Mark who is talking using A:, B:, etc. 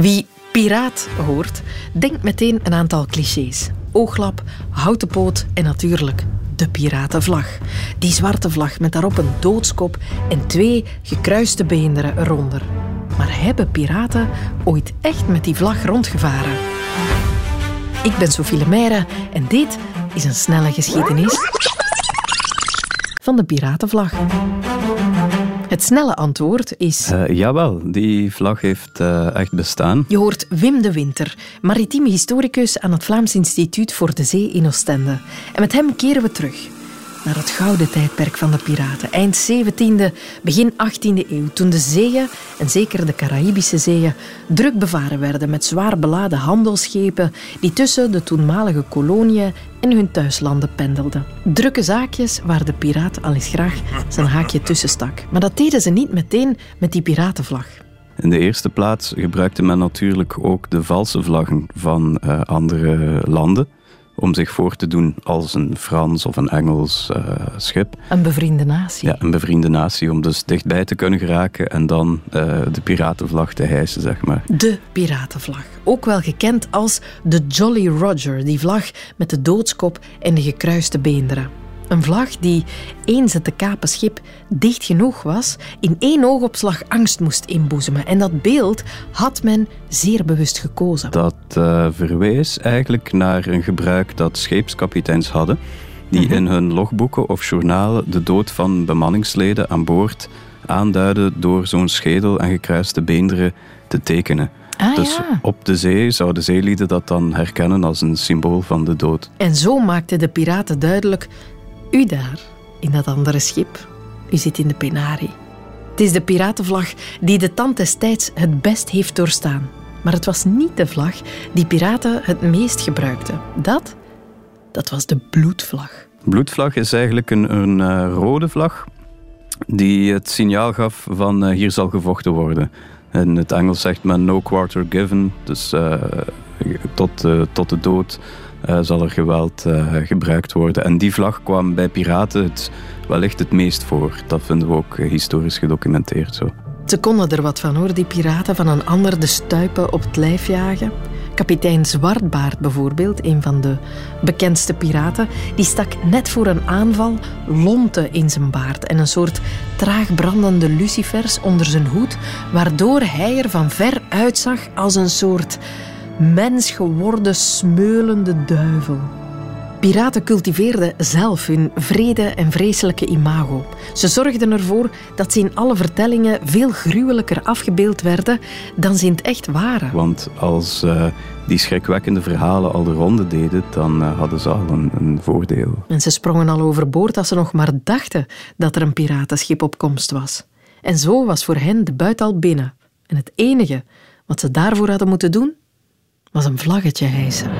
A: Wie piraat hoort, denkt meteen een aantal clichés. Ooglap, houten poot en natuurlijk de piratenvlag. Die zwarte vlag met daarop een doodskop en twee gekruiste beenderen eronder. Maar hebben piraten ooit echt met die vlag rondgevaren? Ik ben Sophie Lemaire en dit is een snelle geschiedenis van de piratenvlag. Het snelle antwoord is...
B: Uh, jawel, die vlag heeft uh, echt bestaan.
A: Je hoort Wim de Winter, maritieme historicus aan het Vlaams Instituut voor de Zee in Oostende. En met hem keren we terug naar het gouden tijdperk van de piraten. Eind 17e, begin 18e eeuw, toen de zeeën, en zeker de Caraïbische zeeën, druk bevaren werden met zwaar beladen handelsschepen die tussen de toenmalige koloniën en hun thuislanden pendelden. Drukke zaakjes waar de piraat al eens graag zijn haakje tussen stak. Maar dat deden ze niet meteen met die piratenvlag.
B: In de eerste plaats gebruikte men natuurlijk ook de valse vlaggen van uh, andere landen om zich voor te doen als een Frans of een Engels uh, schip.
A: Een bevriende natie.
B: Ja, een bevriende natie, om dus dichtbij te kunnen geraken en dan uh, de piratenvlag te hijsen, zeg maar.
A: De piratenvlag. Ook wel gekend als de Jolly Roger, die vlag met de doodskop en de gekruiste beenderen. Een vlag die, eens het te kapen schip dicht genoeg was, in één oogopslag angst moest inboezemen. En dat beeld had men zeer bewust gekozen.
B: Dat uh, verwees eigenlijk naar een gebruik dat scheepskapiteins hadden, die mhm. in hun logboeken of journalen de dood van bemanningsleden aan boord aanduiden door zo'n schedel en gekruiste beenderen te tekenen.
A: Ah,
B: dus
A: ja.
B: op de zee zouden zeelieden dat dan herkennen als een symbool van de dood.
A: En zo maakten de piraten duidelijk u daar, in dat andere schip, u zit in de penarie. Het is de piratenvlag die de tand des tijds het best heeft doorstaan. Maar het was niet de vlag die piraten het meest gebruikten. Dat, dat was de bloedvlag.
B: Bloedvlag is eigenlijk een, een uh, rode vlag die het signaal gaf van uh, hier zal gevochten worden. In het Engels zegt men no quarter given, dus uh, tot, tot de dood zal er geweld gebruikt worden. En die vlag kwam bij piraten het, wellicht het meest voor. Dat vinden we ook historisch gedocumenteerd zo.
A: Ze konden er wat van hoor, die piraten van een ander de stuipen op het lijf jagen. Kapitein Zwartbaard bijvoorbeeld, een van de bekendste piraten, die stak net voor een aanval lonten in zijn baard en een soort traag brandende lucifers onder zijn hoed, waardoor hij er van ver uitzag als een soort mens geworden smeulende duivel. Piraten cultiveerden zelf hun vrede en vreselijke imago. Ze zorgden ervoor dat ze in alle vertellingen veel gruwelijker afgebeeld werden dan ze in het echt waren.
B: Want als uh, die schrikwekkende verhalen al de ronde deden, dan uh, hadden ze al een, een, voordeel.
A: En ze sprongen al overboord als ze nog maar dachten dat er een piratenschip op komst was. En zo was voor hen de buit al binnen. En het enige wat ze daarvoor hadden moeten doen, was een vlaggetje hijsen.